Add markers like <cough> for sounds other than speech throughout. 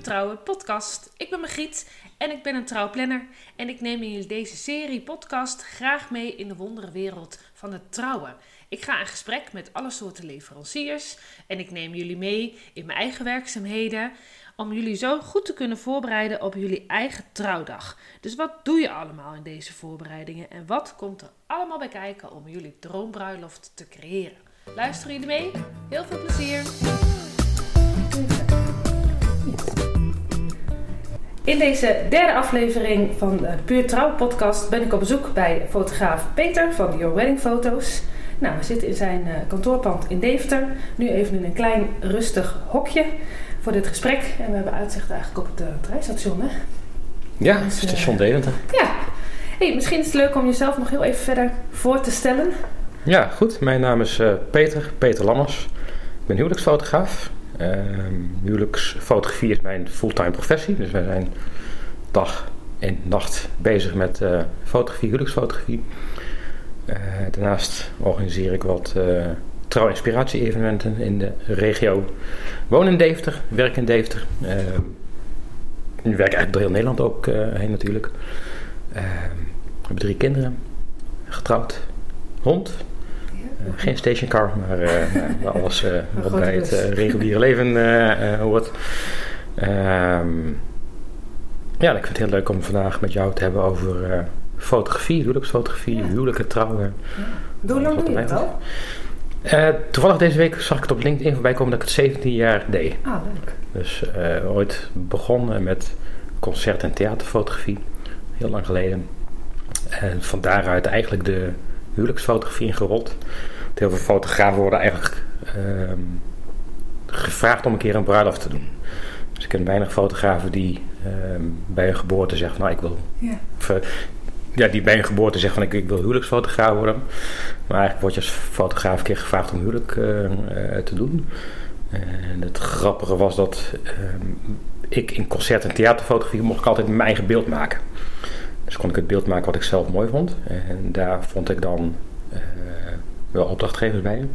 Trouwen podcast. Ik ben Margriet en ik ben een trouwplanner. En ik neem in deze serie podcast graag mee in de wonderenwereld van het trouwen. Ik ga in gesprek met alle soorten leveranciers en ik neem jullie mee in mijn eigen werkzaamheden om jullie zo goed te kunnen voorbereiden op jullie eigen trouwdag. Dus wat doe je allemaal in deze voorbereidingen en wat komt er allemaal bij kijken om jullie droombruiloft te creëren? Luisteren jullie mee? Heel veel plezier! In deze derde aflevering van de Puur Trouw podcast ben ik op bezoek bij fotograaf Peter van Your Wedding Foto's. Nou, we zitten in zijn uh, kantoorpand in Deventer. Nu even in een klein rustig hokje voor dit gesprek. En we hebben uitzicht eigenlijk op het uh, treinstation, hè? Ja, dus, station Deventer. Ja. Hey, misschien is het leuk om jezelf nog heel even verder voor te stellen. Ja, goed. Mijn naam is uh, Peter, Peter Lammers. Ik ben huwelijksfotograaf. Uh, huwelijksfotografie is mijn fulltime professie. Dus wij zijn dag en nacht bezig met uh, fotografie, huwelijksfotografie. Uh, daarnaast organiseer ik wat trouw-inspiratie-evenementen in de regio. Woon in Deventer, werk in Deventer. nu werk eigenlijk door heel Nederland ook heen natuurlijk. we hebben drie kinderen, getrouwd, hond. Uh, geen stationcar, maar <laughs> uh, alles uh, wat bij het reguliere leven hoort. Um, ja, ik vind het heel leuk om vandaag met jou te hebben over fotografie, huwelijksfotografie, ja. huwelijken, trouwen. Ja. Hoe lang doe je dat al? toevallig deze week zag ik het op LinkedIn voorbij komen dat ik het 17 jaar deed. Ah, leuk. Dus ooit begonnen met concert- en theaterfotografie, heel lang geleden. En van daaruit eigenlijk de huwelijksfotografie ingerold. Heel veel fotografen worden eigenlijk uh, gevraagd om een keer een bruiloft te doen. Dus ik ken weinig fotografen die uh, bij hun geboorte zeggen, nou ik wil... Ja. Of, ja, die bij hun geboorte zeggen van ik, ik wil huwelijksfotograaf worden. Maar eigenlijk word je als fotograaf een keer gevraagd om huwelijk uh, te doen. En het grappige was dat ehm, ik in concert- en theaterfotografie mocht ik altijd mijn eigen beeld maken. Dus kon ik het beeld maken wat ik zelf mooi vond. En daar vond ik dan uh, wel opdrachtgevers bij.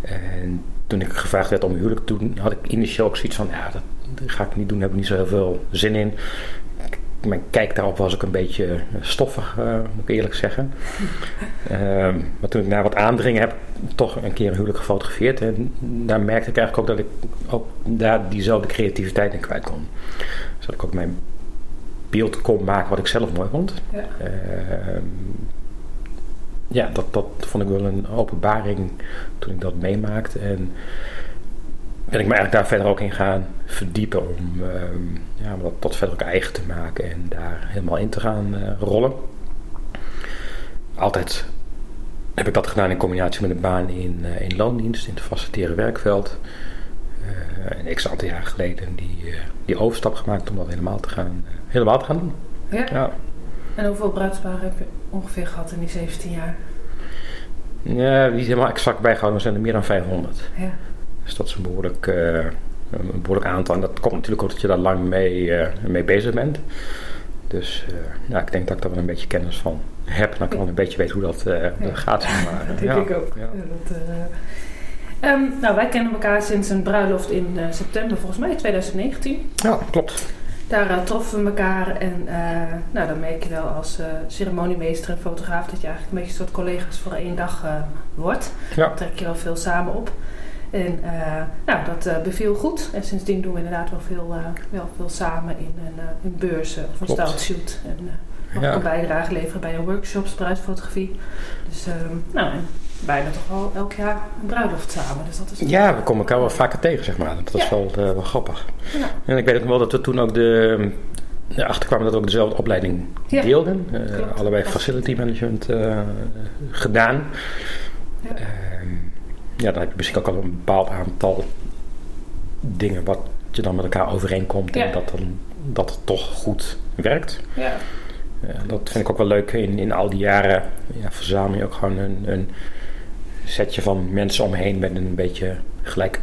En toen ik gevraagd werd om huwelijk te doen, had ik initieel ook zoiets van: ja, dat, dat ga ik niet doen, daar heb ik niet zo heel veel zin in. Mijn kijk daarop was ook een beetje stoffig, uh, moet ik eerlijk zeggen. uh, <laughs> maar toen ik naar wat aandringen heb, toch een keer een huwelijk gefotografeerd. En daar merkte ik eigenlijk ook dat ik ook daar diezelfde creativiteit in kwijt kon. Dus dat ik ook mijn beeld kon maken wat ik zelf mooi vond. Ja, uh, ja dat, dat vond ik wel een openbaring toen ik dat meemaakte. En ben ik me eigenlijk daar verder ook in gaan verdiepen om uh, ja, dat, dat verder ook eigen te maken en daar helemaal in te gaan uh, rollen. Altijd heb ik dat gedaan in combinatie met een baan in, uh, in loondienst, in het faciliteren werkveld. En x aantal jaar geleden die, die overstap gemaakt om dat helemaal te gaan, helemaal te gaan doen. Ja. ja. En hoeveel bruidsparen heb je ongeveer gehad in die 17 jaar? Ja, die is helemaal exact bijgehouden, zijn er meer dan 500. Ja. Dus dat is een behoorlijk, uh, een behoorlijk aantal. En dat komt natuurlijk ook dat je daar lang mee, uh, mee bezig bent. Dus uh, ja, ik denk dat ik daar wel een beetje kennis van heb. En dat ik wel een beetje weet hoe dat, ja. gaat. Maar. dat <laughs> denk ja. ik ook. Ja. Dat, um, nou, wij kennen elkaar sinds een bruiloft in september, volgens mij 2019. Ja, klopt. Daar uh, troffen we elkaar en uh, nou, dan merk je wel als ceremoniemeester en fotograaf dat je eigenlijk een beetje een soort collega's voor één dag wordt. Ja. Dan trek je wel veel samen op. En nou, dat beviel goed. En sindsdien doen we inderdaad wel veel, wel veel samen in een, beurs of een styleshoot. En ja. ook een bijdrage leveren bij een workshops, bruidsfotografie. Dus nou, bijna toch wel elk jaar een bruiloft samen. Dus dat is ja, we komen elkaar wel vaker tegen, zeg maar. Dat is Ja. wel, uh, wel grappig. Ja. En ik weet ook wel dat we toen ook de, erachter kwamen dat we ook dezelfde opleiding Ja, deelden. Uh, klopt. allebei facility management uh, gedaan. Ja. Ehm, ja, dan heb je misschien ook al een bepaald aantal dingen wat je dan met elkaar overeenkomt. En dat, dan, dat het toch goed werkt. Ja. Ja, dat vind ik ook wel leuk. In, in al die jaren ja, verzamel je ook gewoon een, een setje van mensen om me heen met een beetje gelijk,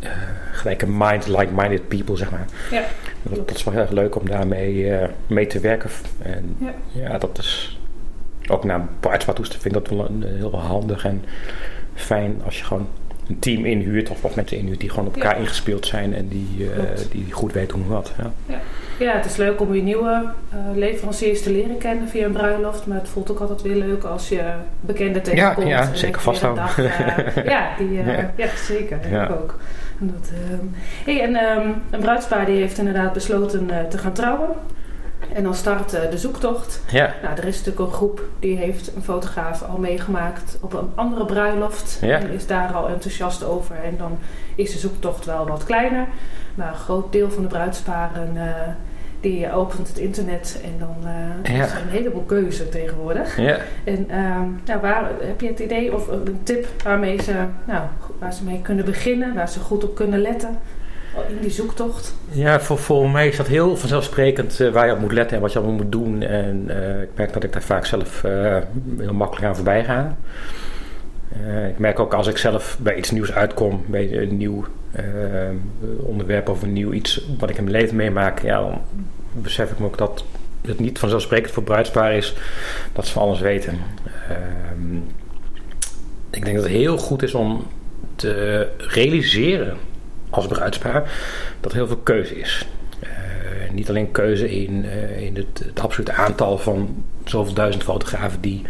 uh, gelijke mind, like-minded people, zeg maar. Ja. Dat, dat is wel heel erg leuk om daarmee uh, mee te werken. En Ja. ja, dat is ook naar bruidspartoes vind ik dat wel een, heel handig en fijn als je gewoon een team inhuurt of, of mensen inhuurt die gewoon op elkaar ingespeeld zijn en die, die goed weten hoe wat. Ja. Ja. Het is leuk om je nieuwe leveranciers te leren kennen via een bruiloft. Maar het voelt ook altijd weer leuk als je bekende tegenkomt. Ja, ja zeker vasthouden. ja, die, ja. zeker. Ja. Ik ook. Dat, ehm, hey, en ehm, een bruidspaar die heeft inderdaad besloten te gaan trouwen. En dan start de zoektocht. Ja. Nou, er is natuurlijk een groep die heeft een fotograaf al meegemaakt op een andere bruiloft. Ja. En is daar al enthousiast over. En dan is de zoektocht wel wat kleiner. Maar een groot deel van de bruidsparen uh, die opent het internet en dan uh, is er een heleboel keuze tegenwoordig. Ja. En uh, nou, waar, heb je het idee of een tip waarmee ze, nou, waar ze mee kunnen beginnen, waar ze goed op kunnen letten? in die zoektocht? Ja, voor, voor mij is dat heel vanzelfsprekend uh, waar je op moet letten en wat je allemaal moet doen. En uh, ik merk dat ik daar vaak zelf heel makkelijk aan voorbij ga. Ik merk ook als ik zelf bij iets nieuws uitkom, bij een nieuw onderwerp of een nieuw iets wat ik in mijn leven meemaak, ja, dan besef ik me ook dat het niet vanzelfsprekend voor bruidspaar is dat ze van alles weten. Ehm, ik denk dat het heel goed is om te realiseren als bruidspaar dat er heel veel keuze is. Uh, niet alleen keuze in, in het, het, absolute aantal van zoveel duizend fotografen die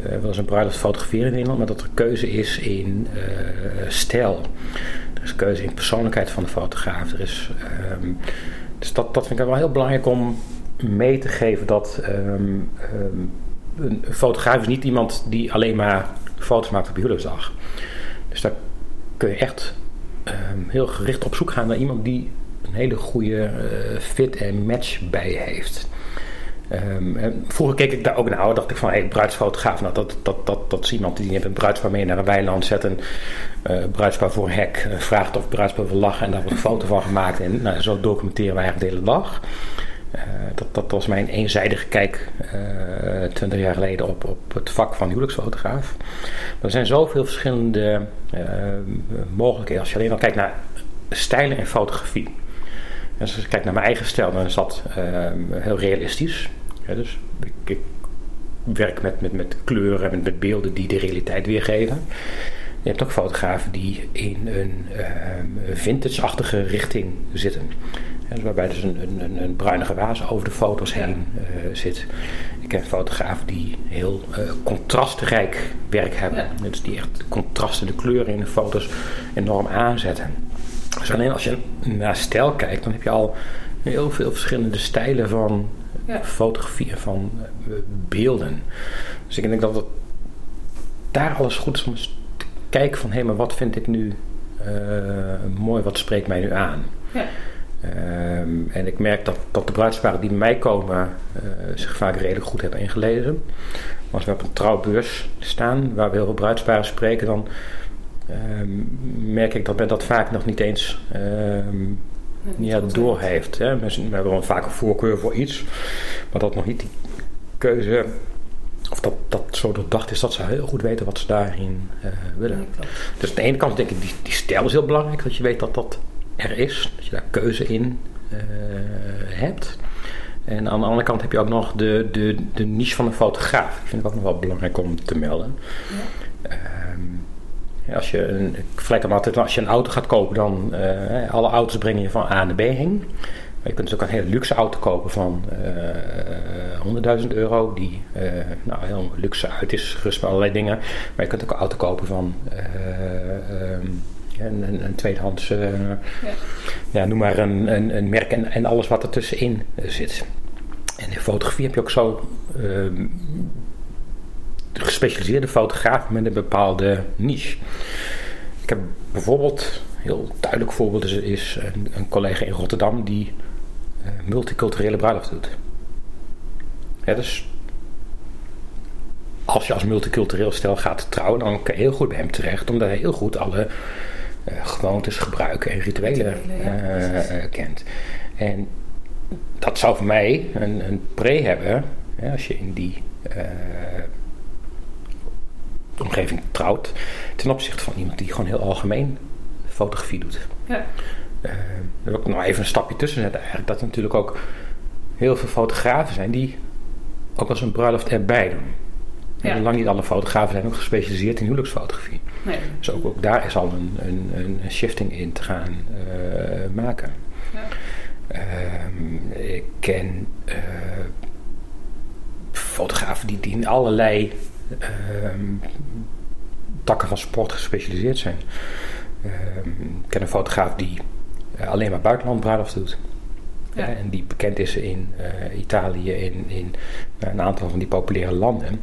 uh, wel eens een bruiloft fotograferen in Nederland, maar dat er keuze is in stijl. Er is keuze in persoonlijkheid van de fotograaf. Er is, um, dus dat, dat vind ik wel heel belangrijk om mee te geven dat um, um, een fotograaf is niet iemand die alleen maar foto's maakt op huwelijksdag. Dus daar kun je echt heel gericht op zoek gaan naar iemand die een hele goede uh, fit en match bij heeft. En vroeger keek ik daar ook naar, dacht ik van, hé, bruidsfotograaf, nou, dat, dat, dat, dat is iemand die een bruidspaar mee naar een weiland zet, een uh, bruidspaar voor een hek, uh, vraagt of bruidspaar wil lachen en daar wordt een foto van gemaakt en nou, zo documenteren wij eigenlijk de hele dag. Uh, dat, dat was mijn eenzijdige kijk twintig jaar geleden op, op het vak van huwelijksfotograaf. Er zijn zoveel verschillende mogelijkheden. Als je alleen al kijkt naar stijlen en fotografie. Als ik kijk naar mijn eigen stijl, dan is dat heel realistisch. Ja, dus ik, ik, werk met, met, met kleuren en met beelden die de realiteit weergeven. Je hebt ook fotografen die in een vintage-achtige richting zitten. Dus waarbij dus een, een, een bruinige waas over de foto's heen uh, zit. Ik ken fotografen die heel uh, contrastrijk werk hebben. Ja. Dus die echt contrasten, de kleuren in de foto's enorm aanzetten. Dus alleen als je naar stijl kijkt, dan heb je al heel veel verschillende stijlen van ja. fotografie en van uh, beelden. Dus ik denk dat het daar alles goed is om te kijken van hé, hey, maar wat vind ik nu mooi, wat spreekt mij nu aan? Ja. Um, en ik merk dat, dat de bruidsparen die bij mij komen uh, zich vaak redelijk goed hebben ingelezen. Als we op een trouwbeurs staan waar we heel veel bruidsparen spreken, dan merk ik dat men dat vaak nog niet eens um, ja, door heeft. Hè. We hebben wel vaak een voorkeur voor iets, maar dat nog niet die keuze of dat, dat zo doordacht is dat ze heel goed weten wat ze daarin uh, willen. Ja, dus aan de ene kant denk ik, die, die stijl is heel belangrijk, dat je weet dat dat er is, dat je daar keuze in uh, hebt. En aan de andere kant heb je ook nog de, de, de niche van een fotograaf. Dat vind ik ook nog wel belangrijk om te melden. Ja. Um, als je een, ik vergelijk hem altijd, als je een auto gaat kopen, dan uh, alle auto's brengen je van A naar B heen. Maar je kunt dus ook een hele luxe auto kopen van uh, 100.000 euro, die uh, nou, heel luxe uit is, gerust met allerlei dingen. Maar je kunt ook een auto kopen van um, een, een, een tweedehands, ja. ja. noem maar een, een, een merk en, en alles wat ertussenin zit. En in fotografie heb je ook zo uh, gespecialiseerde fotografen met een bepaalde niche. Ik heb bijvoorbeeld, een heel duidelijk voorbeeld is, is een, een, collega in Rotterdam die uh, multiculturele bruiloft doet. Ja, dus als je als multicultureel stel gaat trouwen, dan kan je heel goed bij hem terecht, omdat hij heel goed alle uh, gewoontes, gebruiken en rituelen, rituelen ja, uh, kent. En dat zou voor mij een, een pre hebben, als je in die uh, omgeving trouwt, ten opzichte van iemand die gewoon heel algemeen fotografie doet. Ja. daar wil ik nog even een stapje tussen zetten eigenlijk. Dat er natuurlijk ook heel veel fotografen zijn die ook als een bruiloft erbij doen. Ja. En lang niet alle fotografen zijn ook gespecialiseerd in huwelijksfotografie. Nee. Dus ook, ook daar is al een, een, een shifting in te gaan uh, maken. Ja. Ehm, ik ken uh, fotografen die, die in allerlei takken van sport gespecialiseerd zijn. Ehm, ik ken een fotograaf die uh, alleen maar buitenland bruiloft doet. Ja. en die bekend is in uh, Italië, in, in een aantal van die populaire landen.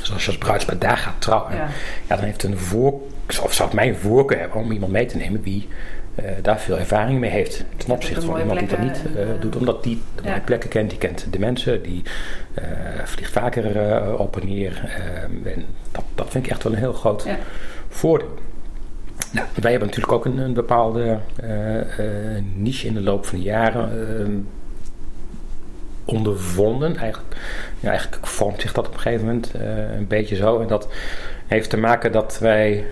Dus als je als bruidspaar daar gaat trouwen, Ja. ja. dan heeft een voor, of zou het mijn voorkeur hebben om iemand mee te nemen wie uh, daar veel ervaring mee heeft. Ten opzichte van iemand die dat niet uh, doet, omdat die de mooie plekken kent, die kent de mensen, die vliegt vaker op en neer. En dat, dat vind ik echt wel een heel groot voordeel. Nou, wij hebben natuurlijk ook een, een bepaalde uh, uh, niche in de loop van de jaren uh, ondervonden. Eigenlijk, ja, eigenlijk vormt zich dat op een gegeven moment een beetje zo. En dat heeft te maken dat wij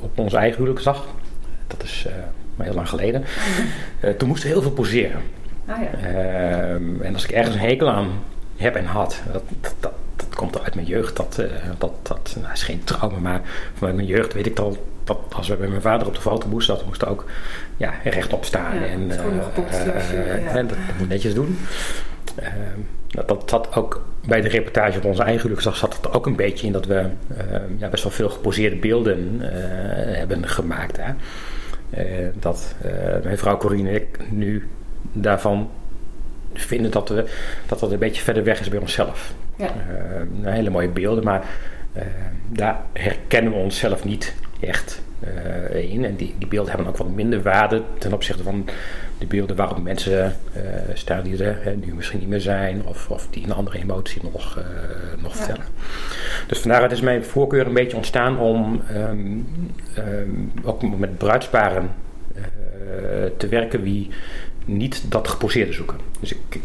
op onze eigen huwelijksdag, dat is uh, maar heel lang geleden, uh, toen moesten we heel veel poseren. Ah, ja. Uh, en als ik ergens een hekel aan heb en had, dat, dat, dat, komt uit mijn jeugd. Dat, uh, dat, dat nou, is geen trauma, maar vanuit mijn jeugd weet ik al dat als we bij mijn vader op de foto moesten, dat moest ook ja, rechtop staan. Ja, en, uh, jasje, ja. en dat, dat moet netjes doen. Uh, dat, dat zat ook bij de reportage op onze eigen zat het ook een beetje in dat we uh, ja, best wel veel geposeerde beelden hebben gemaakt. Hè. Uh, dat mijn vrouw Corine en ik nu daarvan vinden dat, we, dat dat een beetje verder weg is bij onszelf. Ja. Uh, hele mooie beelden, maar uh, daar herkennen we onszelf niet echt uh, in. En die, die beelden hebben ook wat minder waarde ten opzichte van de beelden waarop mensen staan die er hè, nu misschien niet meer zijn, of, of die een andere emotie nog, nog Ja. vertellen. Dus vandaar het is mijn voorkeur een beetje ontstaan om um, um, ook met bruidsparen te werken wie niet dat geposeerde zoeken. Dus ik, ik,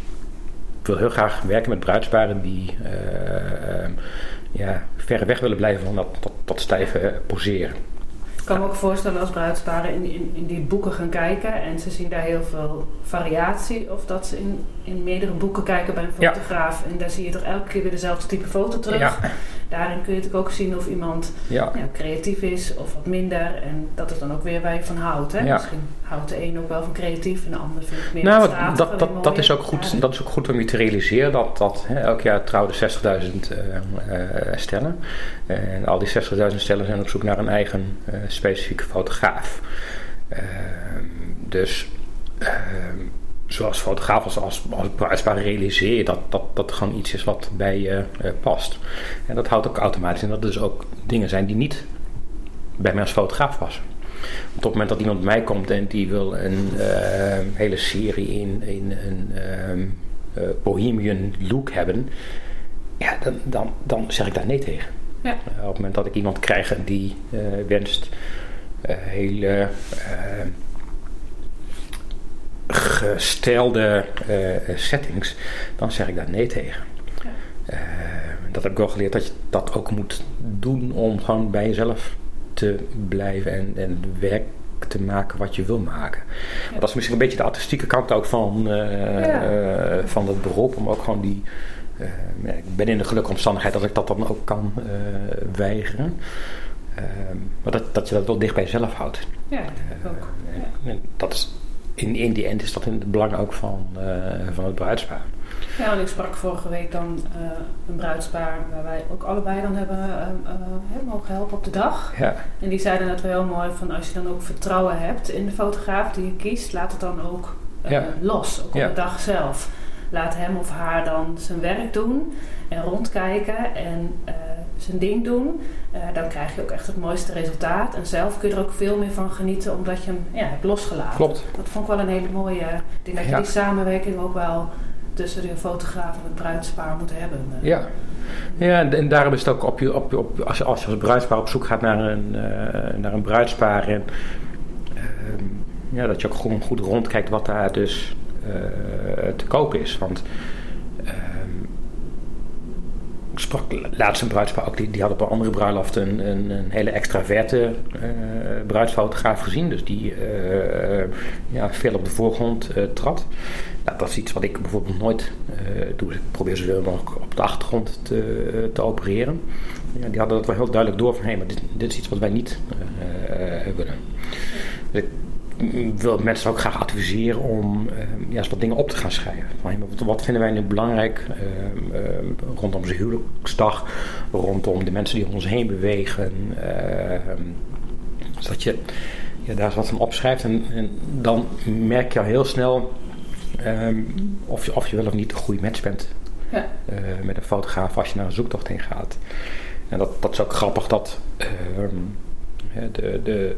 wil heel graag werken met bruidsparen die uh, uh, ja, ver weg willen blijven van dat, dat, dat stijve poseren. Ik kan me ook voorstellen als bruidsparen in, in, in, die boeken gaan kijken en ze zien daar heel veel variatie. Of dat ze in, in meerdere boeken kijken bij een fotograaf ja. en daar zie je toch elke keer weer dezelfde type foto terug. Ja. Daarin kun je natuurlijk ook zien of iemand ja. Ja, creatief is of wat minder. En dat is dan ook weer waar je van houdt. Hè? Misschien houdt de een ook wel van creatief en de ander vindt het meer nou, dat, dat, dat, is ook goed, dat is ook goed om je te realiseren. Dat, dat hè, elk jaar trouwen 60.000 uh, uh, stellen. En al die 60.000 stellen zijn op zoek naar een eigen uh, specifieke fotograaf. Ehm, dus ehm, zoals fotograaf als, als, als realiseer je dat, dat dat gewoon iets is wat bij je uh, past. En dat houdt ook automatisch in dat er dus ook dingen zijn die niet bij mij als fotograaf passen. Op het moment dat iemand bij mij komt en die wil een uh, hele serie in, in een um, uh, bohemian look hebben, ja, dan, dan, dan zeg ik daar nee tegen. Ja. op het moment dat ik iemand krijg die wenst hele gestelde uh, settings, dan zeg ik daar nee tegen. Ja. Uh, dat heb ik wel geleerd dat je dat ook moet doen om gewoon bij jezelf te blijven en, en werk te maken wat je wil maken. Ja. Dat is misschien een beetje de artistieke kant ook van, uh, ja. van het beroep, om ook gewoon die. ik ben in de gelukkige omstandigheid dat ik dat dan ook kan weigeren. maar dat, dat je dat wel dicht bij jezelf houdt. Ja, ook. Ja. dat is in, in die end is dat in het belang ook van, uh, van het bruidspaar. Ja, en ik sprak vorige week dan uh, een bruidspaar waar wij ook allebei dan hebben uh, mogen helpen op de dag. Ja. En die zeiden het wel heel mooi van als je dan ook vertrouwen hebt in de fotograaf die je kiest, laat het dan ook ja. los, ook op de dag zelf. Laat hem of haar dan zijn werk doen en rondkijken en zijn ding doen. Uh, dan krijg je ook echt het mooiste resultaat. En zelf kun je er ook veel meer van genieten, omdat je hem ja, hebt losgelaten. Klopt. Dat vond ik wel een hele mooie. Ik denk dat je ja. die samenwerking ook wel tussen de fotograaf en het bruidspaar moet hebben. Uh, Ja. Ja, en, daarom is het ook op je, op, op, als, je, als je als bruidspaar op zoek gaat naar een, uh, naar een bruidspaar. En, ja, dat je ook gewoon goed rondkijkt wat daar dus te koop is. Want sprak laatst een bruidspaar ook, die, die had op een andere bruiloft een, een, hele extraverte uh, bruidsfotograaf gezien. Dus die uh, ja, veel op de voorgrond uh, trad. Nou, dat is iets wat ik bijvoorbeeld nooit doe. Dus ik probeer zoveel mogelijk op de achtergrond te, opereren. ja, die hadden dat wel heel duidelijk door van hé, maar dit, dit, is iets wat wij niet willen. Dus wil mensen ook graag adviseren om ja, eens wat dingen op te gaan schrijven. Wat, wat vinden wij nu belangrijk rondom onze huwelijksdag, rondom de mensen die om ons heen bewegen. zodat je ja, daar eens wat van opschrijft en, en dan merk je al heel snel of, je, of je wel of niet een goede match bent ja. Uh, met een fotograaf als je naar een zoektocht heen gaat. En dat, dat is ook grappig dat de, de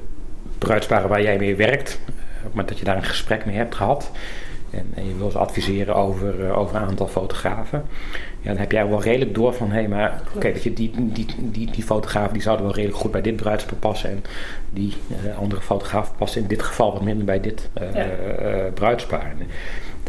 bruidsparen waar jij mee werkt, eh, op het moment dat je daar een gesprek mee hebt gehad, en, en, je wil ze adviseren over, uh, over een aantal fotografen. Ja, dan heb jij wel redelijk door van, hé, hey, maar oké, je die, die, die, die fotograaf die zouden wel redelijk goed bij dit bruidspaar passen. En die uh, andere fotograaf past in dit geval wat minder bij dit uh, ja. bruidspaar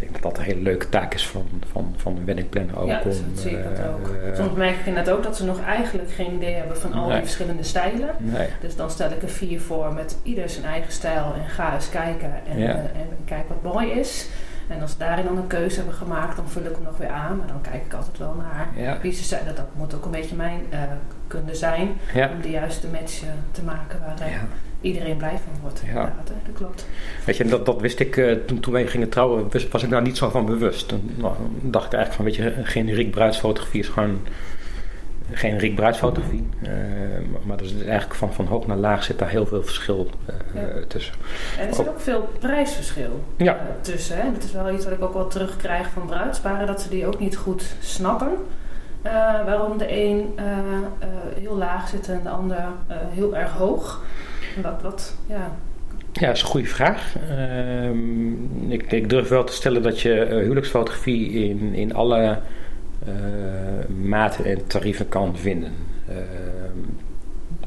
denk dat dat een hele leuke taak is van, van, van een weddingplanner ook. Ja, om, dat zie ik dat ook. Uh, Soms merk ik inderdaad ook dat ze nog eigenlijk geen idee hebben van al die verschillende stijlen. Nee. Dus dan stel ik er vier voor met ieder zijn eigen stijl en ga eens kijken en, ja. en, en kijk wat mooi is. En als ze daarin dan een keuze hebben gemaakt, dan vul ik hem nog weer aan. Maar dan kijk ik altijd wel naar ja. wie ze zijn. Dat, dat moet ook een beetje mijn uh, kunde zijn. Om de juiste match te maken waar ja. Iedereen blij van wordt. Ja. dat klopt. Weet je, dat, dat wist ik uh, toen, toen wij gingen trouwen, was ik daar niet zo van bewust. Toen nou, dacht ik eigenlijk van, weet je, generiek bruidsfotografie is gewoon generiek bruidsfotografie. Uh, maar er is eigenlijk van, van hoog naar laag zit daar heel veel verschil uh, ja. tussen. En er zit ook veel prijsverschil ja. tussen. Hè? Dat is wel iets wat ik ook wel terugkrijg van bruidsparen, dat ze die ook niet goed snappen. waarom de een heel laag zit en de ander heel erg hoog. Ja. Ja, dat is een goede vraag. Ehm, ik, ik, durf wel te stellen dat je huwelijksfotografie in, in alle uh, maten en tarieven kan vinden. Uh,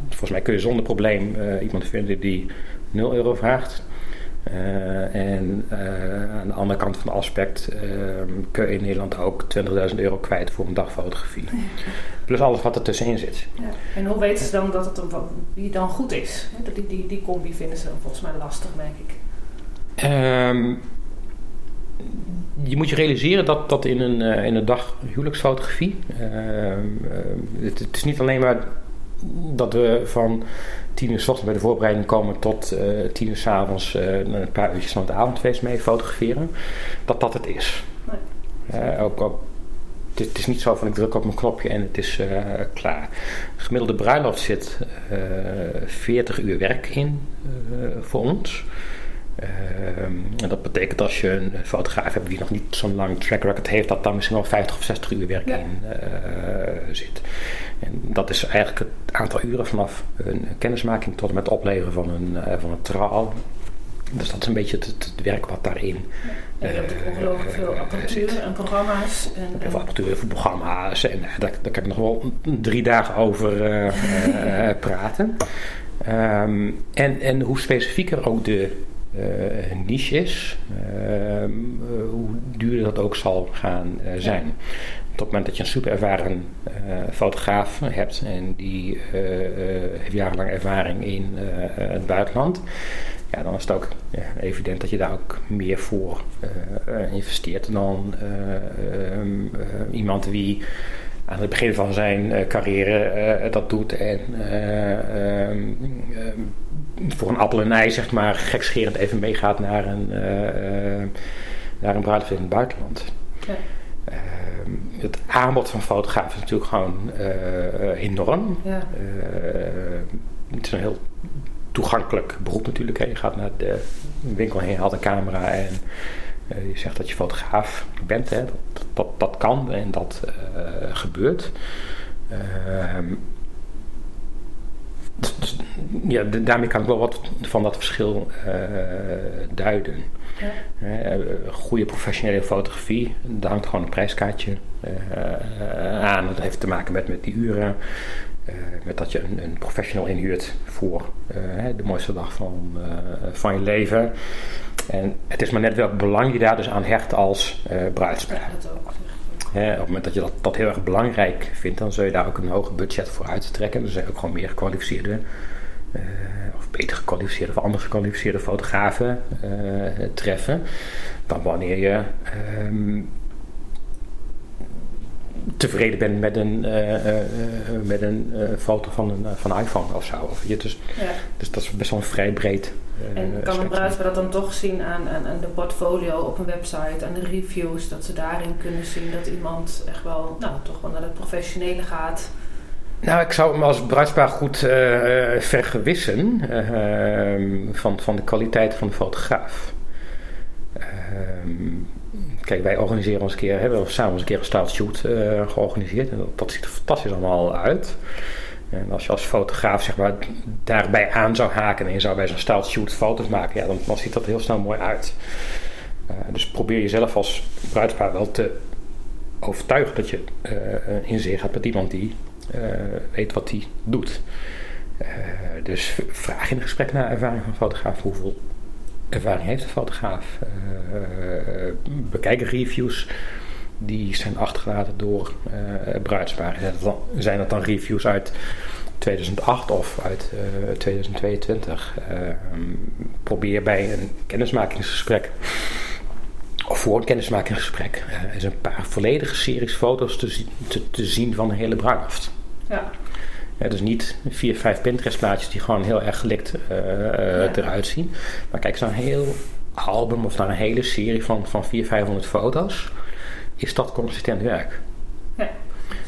volgens mij kun je zonder probleem uh, iemand vinden die 0 euro vraagt. En aan de andere kant van het aspect kun je in Nederland ook 20.000 euro kwijt voor een dagfotografie. Plus alles wat er tussenin zit. Ja. En hoe weten ze dan dat het wie dan goed is? Die, die, die combi vinden ze dan volgens mij lastig, merk ik. Um, je moet je realiseren dat, dat in, een, uh, in een dag huwelijksfotografie. Uh, het, het, is niet alleen maar dat we van tien uur s ochtends bij de voorbereiding komen tot uh, tien uur s avonds een paar uurtjes van het avondfeest mee fotograferen. Dat dat het is. Nee. ook, ook het, is niet zo van ik druk op mijn knopje en het is klaar. gemiddelde bruiloft zit 40 uur werk in voor ons. Ehm, en dat betekent als je een fotograaf hebt die nog niet zo'n lang track record heeft, dat daar misschien wel 50 of 60 uur werk in uh, zit. En dat is eigenlijk het aantal uren vanaf een kennismaking tot en met het opleveren van een, uh, van een trouw. Dus dat is een beetje het, het werk wat daarin. Ja, je hebt ongelooflijk veel apparatuur en programma's. En, en veel apparatuur voor programma's. En daar, daar kan ik nog wel drie dagen over <laughs> praten. Um, en, en hoe specifieker ook de niche is, uh, hoe duurder dat ook zal gaan zijn. Op het moment dat je een super ervaren fotograaf hebt en die heeft jarenlang ervaring in het buitenland, ja, dan is het ook ja, evident dat je daar ook meer voor investeert dan ehm, iemand die aan het begin van zijn carrière dat doet en ehm, ehm, voor een appel en ei, zeg maar, gekscherend even meegaat naar een, naar een bruiloft in het buitenland. Ja. Uh, het aanbod van fotografen is natuurlijk gewoon uh, enorm. Ja. het is een heel toegankelijk beroep natuurlijk. Hè. Je gaat naar de winkel heen, haalt een camera en je zegt dat je fotograaf bent. Hè. Dat, dat, dat kan en dat gebeurt. Ehm, dus, ja, daarmee kan ik wel wat van dat verschil uh, duiden. Ja. Goede professionele fotografie, daar hangt gewoon een prijskaartje aan. Dat heeft te maken met, met die uren. Met dat je een, een professional inhuurt voor de mooiste dag van, van je leven. En het is maar net welk belang je daar dus aan hecht als bruidspaar. Op het moment dat je dat, dat heel erg belangrijk vindt, dan zul je daar ook een hoger budget voor uittrekken. Dan je ook gewoon meer gekwalificeerde, uh, of beter gekwalificeerde of anders gekwalificeerde fotografen uh, treffen. Dan wanneer je um, tevreden bent met een, eh, eh, met een foto van een, van een iPhone of zo. Of, je, dus, Ja. dus dat is best wel een vrij breed. En kan een bruidspaar dat dan toch zien aan, aan, aan de portfolio op een website, aan de reviews, dat ze daarin kunnen zien dat iemand echt wel, nou, toch wel naar het professionele gaat. Nou, ik zou hem als bruidspaar goed eh, vergewissen eh, van, van de kwaliteit van de fotograaf. Ehm, kijk, wij organiseren ons een keer, hebben samen een keer een style shoot eh, georganiseerd. En dat, ziet er fantastisch allemaal uit. En als je als fotograaf zeg maar, daarbij aan zou haken en zou bij zo'n style shoot foto's maken, ja, dan, dan ziet dat heel snel mooi uit. Eh, dus probeer jezelf als bruidspaar wel te overtuigen dat je eh, in zee gaat met iemand die weet wat hij doet. Dus vraag in een gesprek naar ervaring van fotograaf. Hoeveel ervaring heeft de fotograaf? Eh, bekijk reviews die zijn achtergelaten door eh bruidsparen. Zijn, dat dan, reviews uit 2008 of uit eh, 2022? Eh, probeer bij een kennismakingsgesprek of voor een kennismakingsgesprek eens een paar volledige series foto's te, te zien van de hele bruiloft. Ja, Ja, dus niet vier, vijf Pinterest plaatjes die gewoon heel erg gelikt Ja. eruit zien. Maar kijk eens naar een heel album of naar een hele serie van, van 400, 500 foto's. Is dat consistent werk? Ja.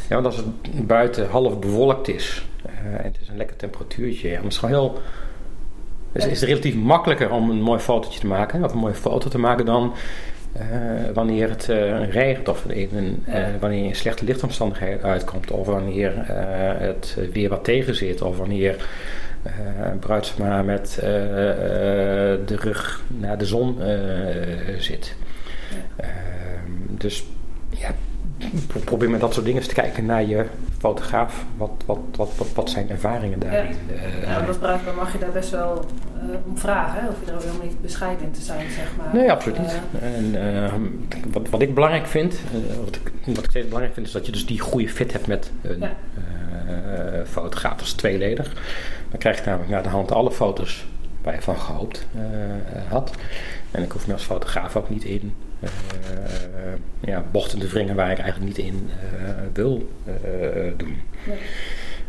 Ja, want als het buiten half bewolkt is eh, en het is een lekker temperatuurtje, dan is het gewoon heel... Dus is het relatief makkelijker om een mooi fotootje te maken, of een mooie foto te maken dan wanneer het eh, regent of eh, wanneer je in slechte lichtomstandigheden uitkomt of wanneer eh, het weer wat tegen zit of wanneer eh een bruidsma met eh, eh, de rug naar de zon eh, zit. Ja. Ehm, dus ja, probeer met dat soort dingen eens te kijken naar je fotograaf. Wat, wat, wat, wat, wat zijn ervaringen daarin? Eh, ja als bruidspaar mag je daar best wel eh, om vragen, hè? of je er ook helemaal niet bescheiden in te zijn, zeg maar. Nee, absoluut niet. Eh, En, wat, wat ik belangrijk vind, wat, ik, wat ik steeds belangrijk vind, is dat je dus die goede fit hebt met een Ja. fotograaf. Dat is tweeledig. Dan krijg je namelijk naar de hand alle foto's waar je van gehoopt eh, had. En ik hoef me als fotograaf ook niet in eh, ja, bochten te wringen waar ik eigenlijk niet in eh, wil doen.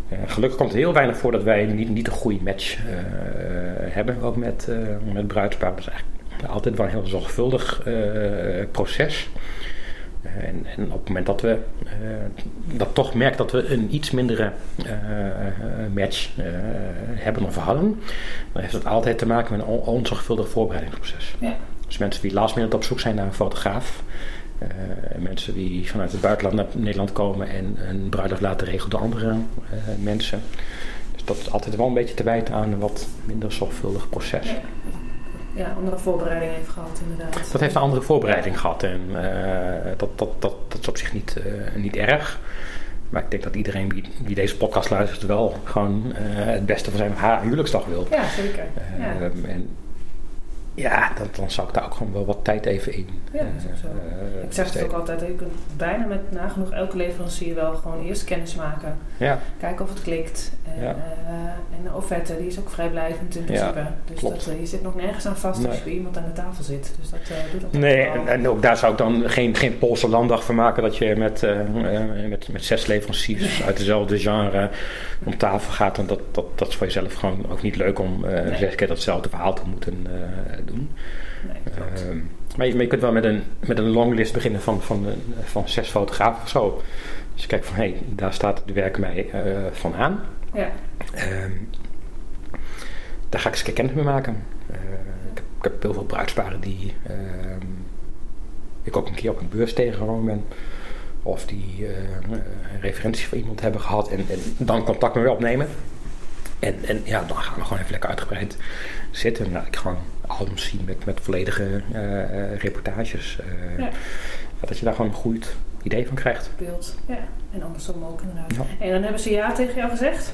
Eh, gelukkig komt het heel weinig voor dat wij niet, niet een goede match hebben, ook met, eh met bruidspaar. Dat is eigenlijk altijd wel een heel zorgvuldig proces. Eh, en, en op het moment dat we eh, dat toch merken dat we een iets mindere eh, match hebben of hadden, dan heeft het altijd te maken met een on- onzorgvuldig voorbereidingsproces. Ja. Dus mensen die last minute op zoek zijn naar een fotograaf, mensen die vanuit het buitenland naar Nederland komen en een bruiloft laten regelen door andere mensen. Dus dat is altijd wel een beetje te wijten aan een wat minder zorgvuldig proces. Ja. andere voorbereiding heeft gehad, inderdaad. Dat heeft een andere voorbereiding gehad en eh, dat, dat, dat, dat is op zich niet, eh, niet erg. Maar ik denk dat iedereen die, die deze podcast luistert wel gewoon eh, het beste voor zijn of haar huwelijksdag wil. Ja, zeker. Ja. En ja, dan, dan zou ik daar ook gewoon wel wat tijd even in. Ja, dat is ook zo. eh, Ik zeg het ook altijd, je kunt bijna met nagenoeg elke leverancier wel gewoon eerst kennis maken. Ja, Kijken of het klikt. En, Ja. eh, en de offerte, die is ook vrijblijvend in Ja, principe. dus klopt. dat, eh, je zit nog nergens aan vast als je iemand aan de tafel zit. Dus dat eh doet dat nee, en, en ook daar zou ik dan geen, geen Poolse landdag van maken dat je met, met, met zes leveranciers uit dezelfde genre om tafel gaat. En dat, dat, dat is voor jezelf gewoon ook niet leuk om Nee. zes keer datzelfde verhaal te moeten doen. Nee. Ehm, maar, je, maar je kunt wel met een, met een longlist beginnen van, van, een- van zes fotografen of zo. Dus je kijkt van, hé, hey, daar staat het werk mij eh, van aan. ja. Ehm, daar ga ik eens kennis mee maken. Eh, ik, heb, ik heb heel veel bruidsparen die ehm, ik ook een keer op een beurs tegengekomen ben. Of die eh, een referentie van iemand hebben gehad en, en dan contact met me opnemen. En, en ja, dan gaan we gewoon even lekker uitgebreid zitten. Nou, ik gewoon albums zien met, met volledige eh, eh, reportages. eh, Ja. Dat je daar gewoon een goed idee van krijgt. beeld. Ja, en andersom ook inderdaad. Ja. En dan hebben ze ja tegen jou gezegd.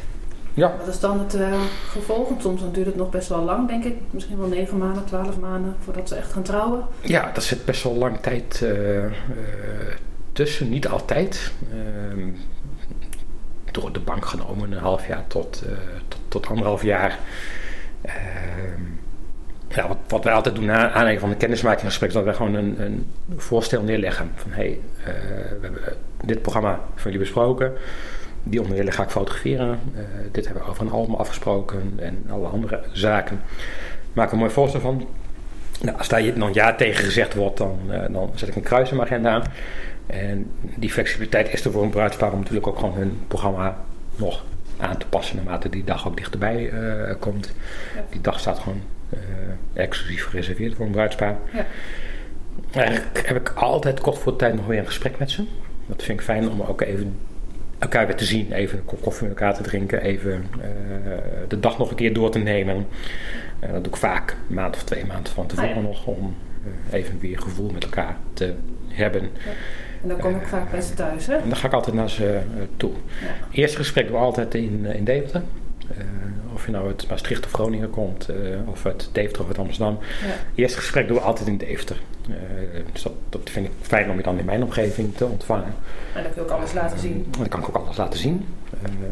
Ja, Wat is dan het eh, gevolg? Want soms dan duurt het nog best wel lang, denk ik. Misschien wel negen maanden, twaalf maanden voordat ze echt gaan trouwen. Ja, daar zit best wel lang tijd tussen. Niet altijd. Ehm, door de bank genomen een half jaar tot, tot, tot anderhalf jaar. Wat, wij altijd doen na aanleiding van een kennismakingsgesprek, is dat wij gewoon een, een voorstel neerleggen. Van hé, hey, we hebben dit programma van jullie besproken. Die onderdelen ga ik fotograferen. dit hebben we over een album afgesproken en alle andere zaken. Maak een mooi voorstel van. Nou, als daar dan ja tegen gezegd wordt, dan, dan zet ik een kruis in mijn agenda aan. En die flexibiliteit is er voor een bruidspaar om natuurlijk ook gewoon hun programma nog aan te passen naarmate die dag ook dichterbij komt. Die dag staat gewoon exclusief gereserveerd voor een bruidspaar. Ja. Eigenlijk heb ik altijd kort voor de tijd nog weer een gesprek met ze. Dat vind ik fijn om ook even elkaar weer te zien. Even een kop koffie met elkaar te drinken. Even uh, de dag nog een keer door te nemen. dat doe ik vaak een maand of twee maanden van tevoren ah, ja. nog. Om even weer gevoel met elkaar te hebben. Ja. En dan kom ik vaak bij ze thuis, hè? En dan ga ik altijd naar ze uh, toe. Ja. Eerste gesprek doen we altijd in, in Deventer. Uh, of je nou uit Maastricht of Groningen komt, uh, of uit Deventer of uit Amsterdam. Ja. Eerste gesprek doen we altijd in Deventer. dus dat, dat, vind ik fijn om je dan in mijn omgeving te ontvangen. En dan kun je ook alles laten zien. dan kan ik ook alles laten zien.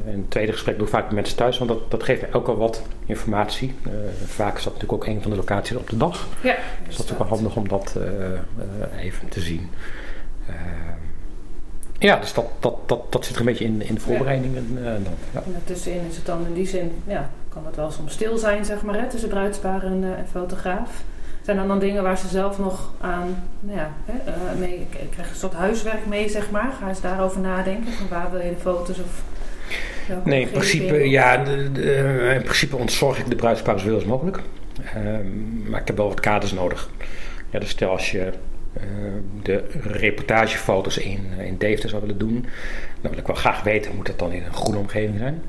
en het tweede gesprek doe ik vaak met mensen thuis, want dat, dat geeft mij ook al wat informatie. vaak is dat natuurlijk ook een van de locaties op de dag. Ja, dus dat is ook wel handig om dat even te zien. Ja, dus dat, dat, dat, dat zit er een beetje in, in de voorbereidingen. Ja. Uh, dan, ja. En daartussenin is het dan in die zin, ja, kan het wel soms stil zijn, zeg maar, hè, tussen bruidspaar en, uh, en fotograaf. Zijn er dan dingen waar ze zelf nog aan, nou ja, hè, uh, mee, krijg een soort huiswerk mee, zeg maar? Ga eens daarover nadenken, van waar wil je de foto's of... Nee, in principe, ja, de, de, in principe ontzorg ik de bruidspaar zoveel als mogelijk. Ehm, maar ik heb wel wat kaders nodig. Ja, dus stel als je de reportagefoto's in, uh, in Deventer zou willen doen, dan wil ik wel graag weten, moet dat dan in een groene omgeving zijn?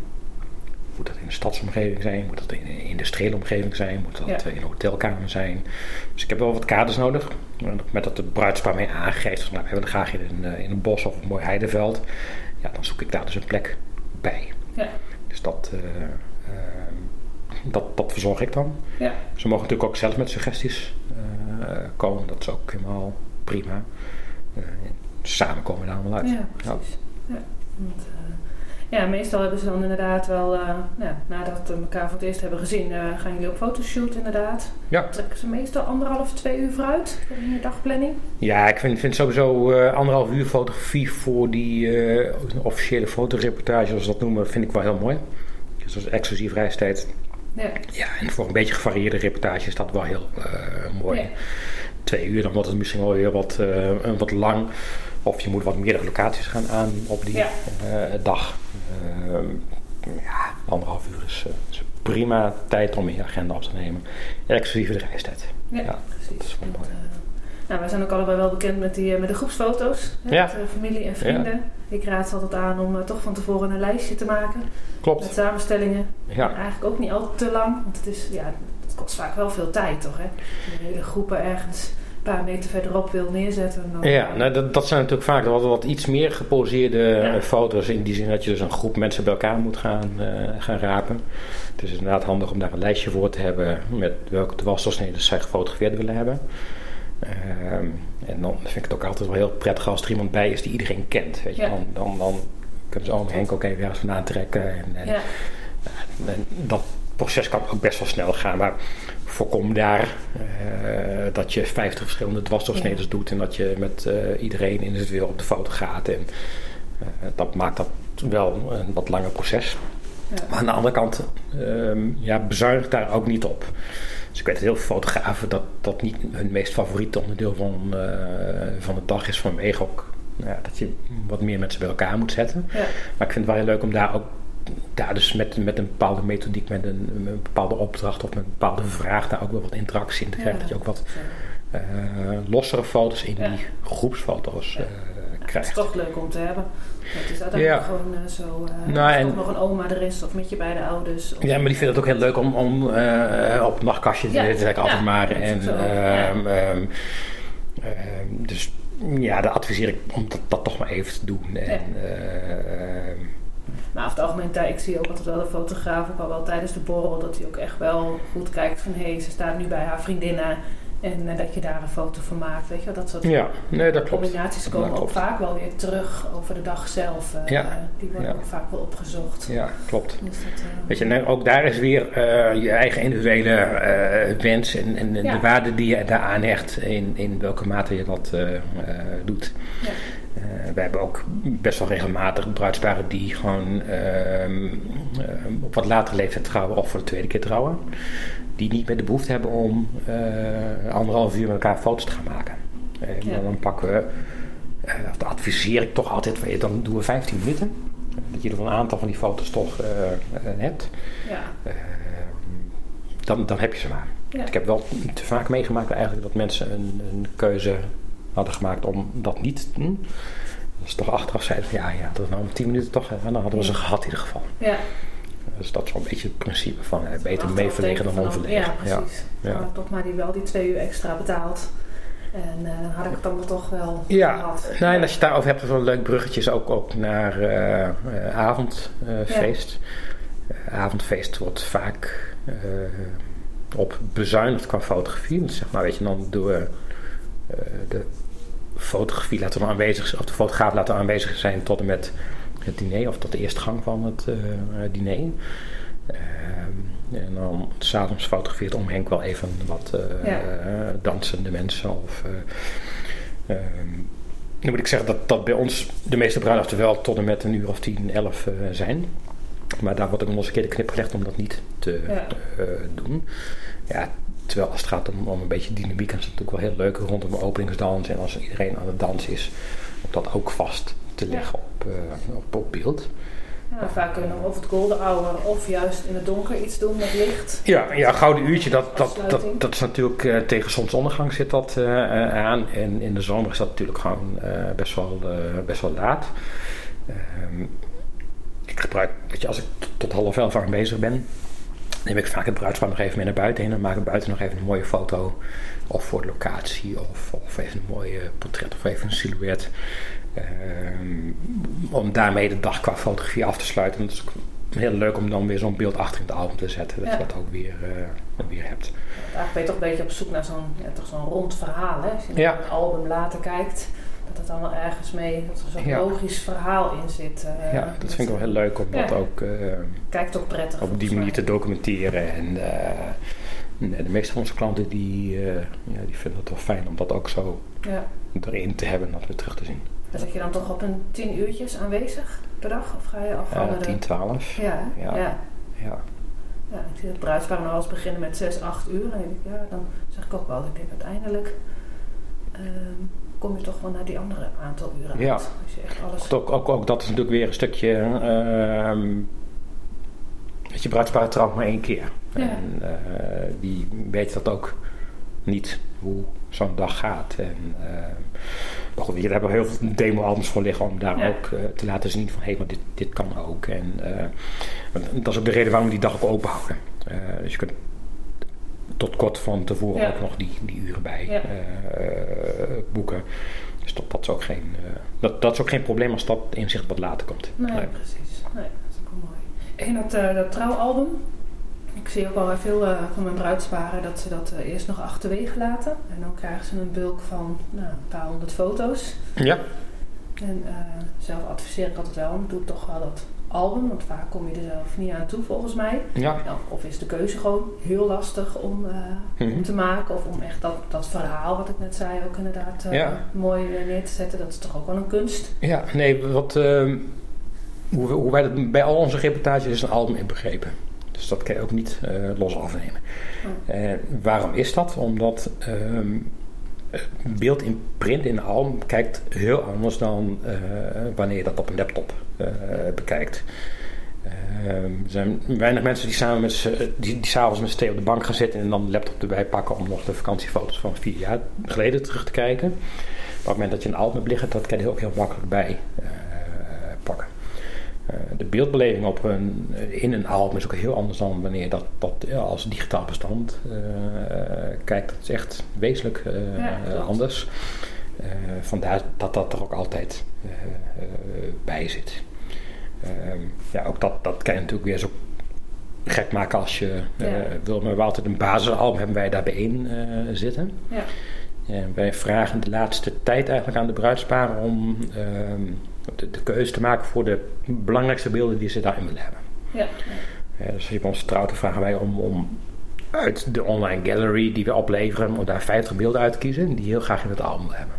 Moet dat in een stadsomgeving zijn? Moet dat in een industriële omgeving zijn? Moet dat ja. in een hotelkamer zijn? Dus ik heb wel wat kaders nodig. Met dat de bruidspaar mee aangeeft, nou, we hebben graag in een, uh, in een bos of een mooi heideveld. Ja, dan zoek ik daar dus een plek bij. Ja. Dus dat, dat, dat verzorg ik dan. Ja. Ze mogen natuurlijk ook zelf met suggesties komen. Dat is ook helemaal prima. Uh, samen komen we daar allemaal uit. Ja, precies. Ja. Want, uh, ja, meestal hebben ze dan inderdaad wel, nou, nadat we elkaar voor het eerst hebben gezien, gaan jullie op fotoshoot inderdaad. Ja. Trekken ze meestal anderhalf, twee uur vooruit in je dagplanning? Ja, ik vind, vind sowieso anderhalf uur fotografie voor die officiële fotoreportage, zoals we dat noemen, vind ik wel heel mooi. Dus dat is exclusief reistijd ja. ja, en voor een beetje gevarieerde reportage is dat wel heel uh, mooi. Ja. Twee uur, dan wordt het misschien wel weer wat, uh, wat lang. Of je moet wat meerdere locaties gaan aan op die ja. uh, dag. Ja, anderhalf uur is, is, prima tijd om je agenda op te nemen. Exclusief de reistijd. Ja, precies. Dat is wel mooi. Nou, wij zijn ook allebei wel bekend met, die, met de groepsfoto's. Hè, ja. Met familie en vrienden. Ik raad ze altijd aan om toch van tevoren een lijstje te maken. Klopt. Met samenstellingen. Ja. En eigenlijk ook niet altijd te lang, want het, is, ja, het kost vaak wel veel tijd, toch? Hè? Een hele groepen ergens een paar meter verderop wil neerzetten. Dan, ja, nou, dat, dat zijn natuurlijk vaak wat, wat iets meer geposeerde ja. foto's. In die zin dat je dus een groep mensen bij elkaar moet gaan, uh, gaan rapen. Het is inderdaad handig om daar een lijstje voor te hebben met welke dwarsdoorsneden zij gefotografeerd willen hebben. Uh, en dan vind ik het ook altijd wel heel prettig als er iemand bij is die iedereen kent. Weet je? Ja. Dan, dan, dan kunnen ze ook Henk ook even ergens vandaan trekken. En, en, ja. en, dat proces kan ook best wel snel gaan. Maar voorkom daar uh, dat je 50 verschillende dwarsdoorsneden doet. En dat je met uh, iedereen in het weer op de foto gaat. En uh, dat maakt dat wel een wat langer proces. Ja. Maar aan de andere kant, um, ja, bezuinig daar ook niet op. Dus ik weet dat heel veel fotografen dat dat niet hun meest favoriete onderdeel van, van de dag is. Vanwege ook ja, dat je wat meer mensen bij elkaar moet zetten. Ja. Maar ik vind het wel heel leuk om daar ook daar dus met, met een bepaalde methodiek, met een, een, bepaalde opdracht of met een bepaalde vraag daar ook wel wat interactie in te krijgen. dat je ook wat uh, lossere foto's in die groepsfoto's uh, krijgt. Het is toch leuk om te hebben. Het is uiteindelijk gewoon uh, zo. Uh, nou, en, nog een oma er is of met je beide ouders. Ja, maar die vinden het ook heel leuk om, om uh, op een nachtkastje te zitten, zeg ik altijd maar. En, um, um, dus ja, dan adviseer ik om dat, dat toch maar even te doen. En, maar over het algemeen, ik zie ook altijd wel de fotograaf, ook al wel tijdens de borrel, dat hij ook echt wel goed kijkt van hé, hey, ze staat nu bij haar vriendinnen. En eh, dat je daar een foto van maakt, weet je wel, dat soort Ja, nee, dat klopt. combinaties komen Dat ook klopt. vaak wel weer terug over de dag zelf. eh, Ja. Die worden Ja. ook vaak wel opgezocht. Ja, klopt. Dus dat, eh, Weet je, nou, ook daar is weer je eigen individuele wens en, en de waarde die je daaraan hecht in, in welke mate je dat doet. Eh, we hebben ook best wel regelmatig bruidsparen die gewoon ehm, eh, op wat latere leeftijd trouwen of voor de tweede keer trouwen. Die niet meer de behoefte hebben om eh, anderhalf uur met elkaar foto's te gaan maken. En Ja. dan pakken we, dan adviseer ik toch altijd, dan doen we 15 minuten. Dat je er een aantal van die foto's toch hebt. ja. Eh, dan, dan heb je ze maar. Ja. Ik heb wel te vaak meegemaakt eigenlijk dat mensen een, een keuze hadden gemaakt om dat niet te doen. Ze toch achteraf zeiden, van, ja, ja, dat is nou om 10 minuten toch, hè, dan hadden we ze gehad in ieder geval. ja. Dus dat is wel een beetje het principe van beter mee verlegen dan onverlegen. Ja, precies. Ja. Ik toch maar die wel die twee uur extra betaald. En eh, dan had ik het dan toch wel Ja, gehad. nou, en als je het daarover hebt, is wel een leuk bruggetje ook, ook naar eh, eh, avondfeest. Avondfeest wordt vaak op bezuinigd qua fotografie. Want zeg maar, weet je, dan doen we de fotografie laten we aanwezig zijn, of de fotograaf laten we aanwezig zijn tot en met het diner, of tot de eerste gang van het eh, diner. Ehm, en dan s'avonds fotografeert Om Henk wel even wat eh, Ja. eh, dansende mensen of... eh, ehm, nu moet ik zeggen dat, dat bij ons de meeste bruiloften wel tot en met een uur of 10, 11 eh, zijn. Maar daar wordt ook nog eens een keer de knip gelegd om dat niet te Ja. eh, doen. Ja, terwijl als het gaat om, om een beetje dynamiek, dan is het natuurlijk wel heel leuk rondom openingsdans. En als iedereen aan het dansen is, om dat ook vast te leggen op, eh, op, op beeld. Ja, vaak kunnen we of het golden hour of juist in het donker iets doen met licht. Ja, ja gouden uurtje, dat, dat, dat, dat is natuurlijk eh, tegen zonsondergang zit dat eh, aan. En in de zomer is dat natuurlijk gewoon best, wel, best wel laat. Ehm, ik gebruik, weet je, als ik tot half elf aanwezig ben, neem ik vaak het bruidspaar nog even mee naar buiten heen. En maak ik buiten nog even een mooie foto. Of voor de locatie, of, of even een mooie portret, of even een silhouet. Ehm, om daarmee de dag qua fotografie af te sluiten. En dat is ook heel leuk om dan weer zo'n beeld achter in het album te zetten. Dat Ja. je dat ook weer, eh, weer hebt. Eigenlijk ben je toch een beetje op zoek naar zo'n ja, toch zo'n rond verhaal. Hè? Als je Ja. naar een album later kijkt, dat het wel ergens mee, dat er zo'n Ja. logisch verhaal in zit. eh, ja, dat vind ik wel heel leuk om dat Ja. ook eh, Kijkt ook prettig. op die manier te documenteren. En eh, de meeste van onze klanten die, ja, die vinden het wel fijn om dat ook zo Ja. erin te hebben en dat weer terug te zien. Dan zit je dan toch op een tien uurtjes aanwezig per dag? Of ga je al Ja. 10, 12. Ja? Ja. ja. Ik zie het bruidspaar nou eens beginnen met 6, 8 uur. En dan denk ik, ja, dan zeg ik ook wel, ik denk uiteindelijk ehm, kom je toch wel naar die andere aantal uren Ja. uit. Je echt alles... Ook, ook, ook dat is natuurlijk weer een stukje. ehm dat je bruidspaar trouwt maar één keer. Ja. En eh, die weet dat ook niet hoe zo'n dag gaat. En, eh, maar goed, hier hebben we heel veel demo-albums voor liggen om daar Ja. ook eh, te laten zien van hé, maar dit, dit kan ook. En dat is ook de reden waarom we die dag ook open houden. Dus je kunt tot kort van tevoren Ja. ook nog die, die uren bij Ja. eh, boeken. Dus dat, dat, is ook geen, eh, dat, dat is ook geen probleem als dat inzicht wat later komt. Nee, Nee. precies. Nee, dat is ook wel mooi. En dat, eh, dat trouwalbum, ik zie ook wel bij veel eh, van mijn bruidsparen dat ze dat eh, eerst nog achterwege laten. En dan krijgen ze een bulk van nou, een paar honderd foto's. Ja, En eh, zelf adviseer ik altijd wel, doe toch wel dat album, want vaak kom je er zelf niet aan toe volgens mij. ja. Nou, of is de keuze gewoon heel lastig om, eh, Mhm. om te maken, of om echt dat, dat verhaal wat ik net zei ook inderdaad eh, Ja. mooi eh, neer te zetten. Dat is toch ook wel een kunst. ja nee, wat, ehm, hoe, wij dat bij al onze reportages is een album inbegrepen. Dus dat kan je ook niet los afnemen. Oh. Waarom is dat? Omdat ehm, het beeld in print in een album kijkt heel anders dan wanneer je dat op een laptop bekijkt. Ehm, er zijn weinig mensen die samen met z'n- die, die s'avonds met z'n op de bank gaan zitten en dan de laptop erbij pakken om nog de vakantiefoto's van vier jaar geleden terug te kijken. Maar op het moment dat je een album hebt liggen, dat kan je ook heel makkelijk bij eh, pakken. Eh, de beeldbeleving op een, in een album is ook heel anders dan wanneer je dat, dat ja, als digitaal bestand eh, kijkt. Dat is echt wezenlijk eh, Ja, anders. Eh, vandaar dat dat er ook altijd eh, eh, bij zit. Ehm, ja, ook dat, dat kan je natuurlijk weer zo gek maken als je Ja. wil. Maar we altijd een basisalbum hebben wij daarbij in zitten. Ja. En wij vragen de laatste tijd eigenlijk aan de bruidsparen om ehm, de, de keuze te maken voor de belangrijkste beelden die ze daarin willen hebben. Ja. Ja, dus hier bij ons trouwte vragen wij om, om uit de online gallery die we opleveren, om daar 50 beelden uit te kiezen die heel graag in het album hebben.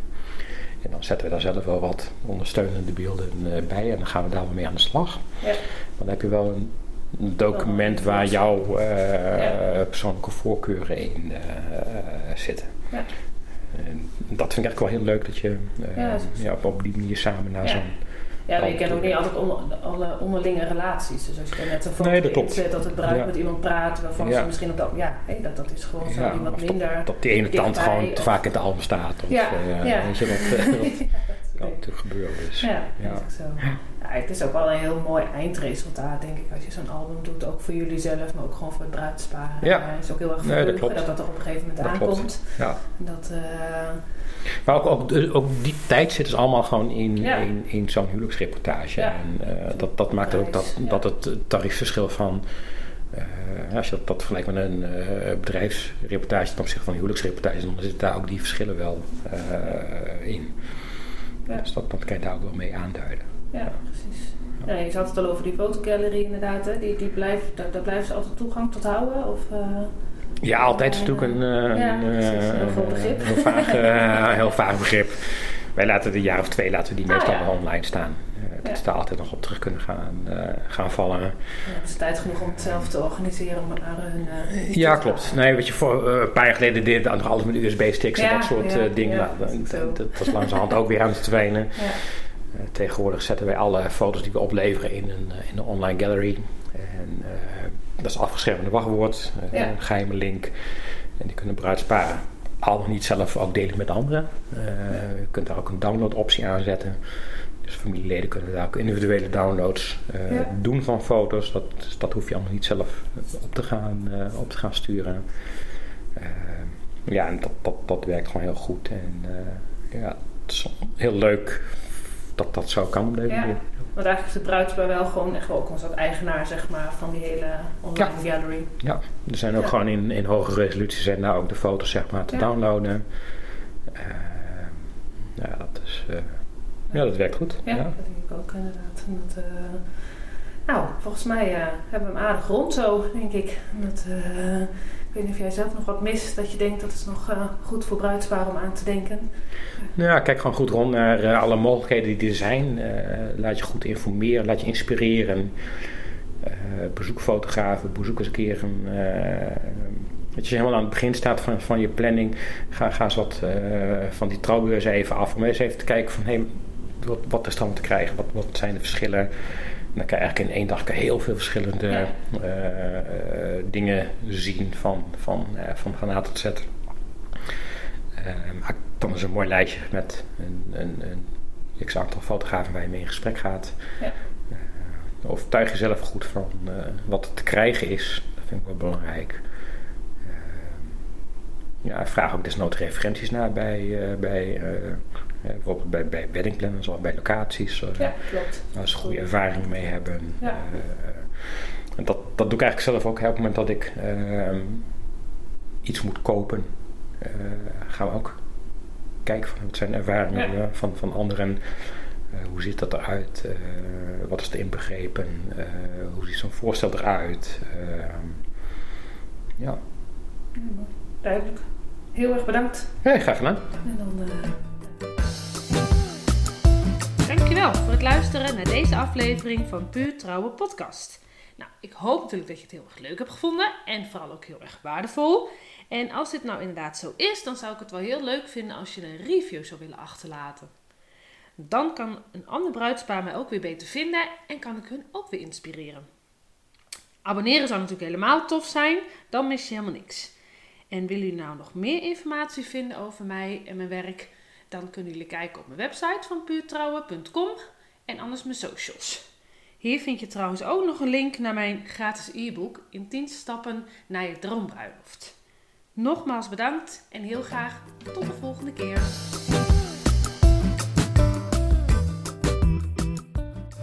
En dan zetten we daar zelf wel wat ondersteunende beelden eh, bij en dan gaan we daar wel mee aan de slag. Ja. Dan heb je wel een, document waar jouw eh, Ja. persoonlijke voorkeuren in eh, zitten. Ja. En dat vind ik echt wel heel leuk dat je Ja, dat op, op die manier samen naar zo'n Ja, maar je kent ook niet altijd onder, alle onderlinge relaties. Dus als je er net een foto Nee, dat zet dat het bruid Ja. met iemand praat, waarvan Ja. ze misschien op dat, ja, dat, dat is gewoon zo Ja, iemand dat- minder. dat die ene tand gewoon te vaak in de album staat. Of, Ja, eh, ja. Weet je, dat, <laughs> eh, dat kan natuurlijk gebeuren. Dus. Ja, Ja. zo. Het is ook wel een heel mooi eindresultaat, denk ik, als je zo'n album doet. Ook voor jullie zelf, maar ook gewoon voor het bruidspaar. Ja. Het is ook heel erg Nee, dat dat dat er op een gegeven moment Dat klopt. aankomt. Ja. Dat, eh, Maar ook, ook, de- ook die tijd zit dus allemaal gewoon in, Ja. in, in zo'n huwelijksreportage. Ja. En eh, dat, dat maakt ook dat, Ja. dat het tariefverschil van... eh, als je dat, dat vergelijkt met een eh, bedrijfsreportage ten opzichte van een huwelijksreportage... dan zitten daar ook die verschillen wel in. Dus dat, dat kan je daar ook wel mee aanduiden. ja, precies. Ja, je had het al over die fotogallery inderdaad. Hè? Die, die blijft, daar, daar blijven ze altijd toegang tot houden? Of, Ja, altijd is natuurlijk een, eh, Ja, een, eh, Heel begrip. heel, vaag, eh, heel vaag begrip. Wij laten de jaar of twee laten we die Ah, meestal ja. wel online staan. Dat ze daar altijd nog op terug kunnen gaan, gaan vallen. ja, hebben ze tijd genoeg om het zelf te organiseren om het naar hun... Ja, klopt. Nee, weet je, voor een paar jaar geleden we nog alles met USB-sticks en dat soort dingen. Nou, dat is dat, is langzamerhand ook weer aan het verdwijnen. Ja. Tegenwoordig zetten wij alle foto's die we opleveren in een, in een online gallery. En dat is afgeschermde wachtwoord, eh, Ja. een geheime link. En die kunnen bruidsparen al nog niet zelf ook delen met anderen. Eh, je kunt daar ook een download optie aanzetten. Dus familieleden kunnen daar ook individuele downloads Ja. doen van foto's. Dat, dus dat hoef je allemaal niet zelf op te gaan, op te gaan sturen. Ja, en dat, dat, dat werkt gewoon heel goed. En ja, het is heel leuk dat dat zo kan op deze Ja. manier. Want eigenlijk is de bruidspaar wel gewoon echt wel ook soort eigenaar zeg maar, van die hele online gallery. Ja, er zijn ook Ja. gewoon in, in hoge resolutie zijn daar ook de foto's zeg maar te Ja. downloaden. Eh, ja, dat is, eh, ja, dat werkt goed. Ja, dat denk ik ook inderdaad. En dat, eh, nou, volgens mij eh, hebben we hem aardig rond zo, denk ik. Dat, eh, ik weet niet of jij zelf nog wat mist, dat je denkt dat is nog eh, goed voor bruidspaar om aan te denken. Nou Ja, kijk gewoon goed rond naar alle mogelijkheden die er zijn. Laat je goed informeren, laat je inspireren. Bezoek fotografen, bezoek eens een keer een... je helemaal aan het begin staat van, van je planning. Ga, ga eens wat van die trouwbeurs even af. Om eens even te kijken van... Hey, wat, wat is dan te krijgen? Wat, wat zijn de verschillen? Dan kan je eigenlijk in één dag kan heel veel verschillende Ja. eh, eh, dingen zien van, van, eh, van, tot maak dan eens een mooi lijstje met een, een, een x aantal fotografen waar je mee in gesprek gaat. Ja. Overtuig jezelf goed van wat er te krijgen is. Dat vind ik wel belangrijk. Ja, vraag ook desnoods referenties naar bij, bij bijvoorbeeld bij, bij weddingplanners of bij locaties. eh, Ja, klopt. Waar ze goede ervaringen mee hebben. Ja. Eh, dat, dat doe ik eigenlijk zelf ook. Hè. Op het moment dat ik iets moet kopen, eh, gaan we ook kijken van wat zijn de ervaringen Ja. eh, van, van anderen. Eh, hoe ziet dat eruit? Eh, wat is er inbegrepen? Eh, hoe ziet zo'n voorstel eruit? Ja. Duidelijk. Heel erg bedankt. Hey, graag gedaan. En dan... voor het luisteren naar deze aflevering van Puur Trouwe Podcast. Nou, ik hoop natuurlijk dat je het heel erg leuk hebt gevonden en vooral ook heel erg waardevol. En als dit nou inderdaad zo is, dan zou ik het wel heel leuk vinden als je een review zou willen achterlaten. Dan kan een ander bruidspaar mij ook weer beter vinden en kan ik hun ook weer inspireren. Abonneren zou natuurlijk helemaal tof zijn, dan mis je helemaal niks. En willen jullie nou nog meer informatie vinden over mij en mijn werk? Dan kunnen jullie kijken op mijn website van puurtrouwen.com en anders mijn socials. Hier vind je trouwens ook nog een link naar mijn gratis e-book in 10 stappen naar je droombruiloft. Nogmaals bedankt en heel graag tot de volgende keer.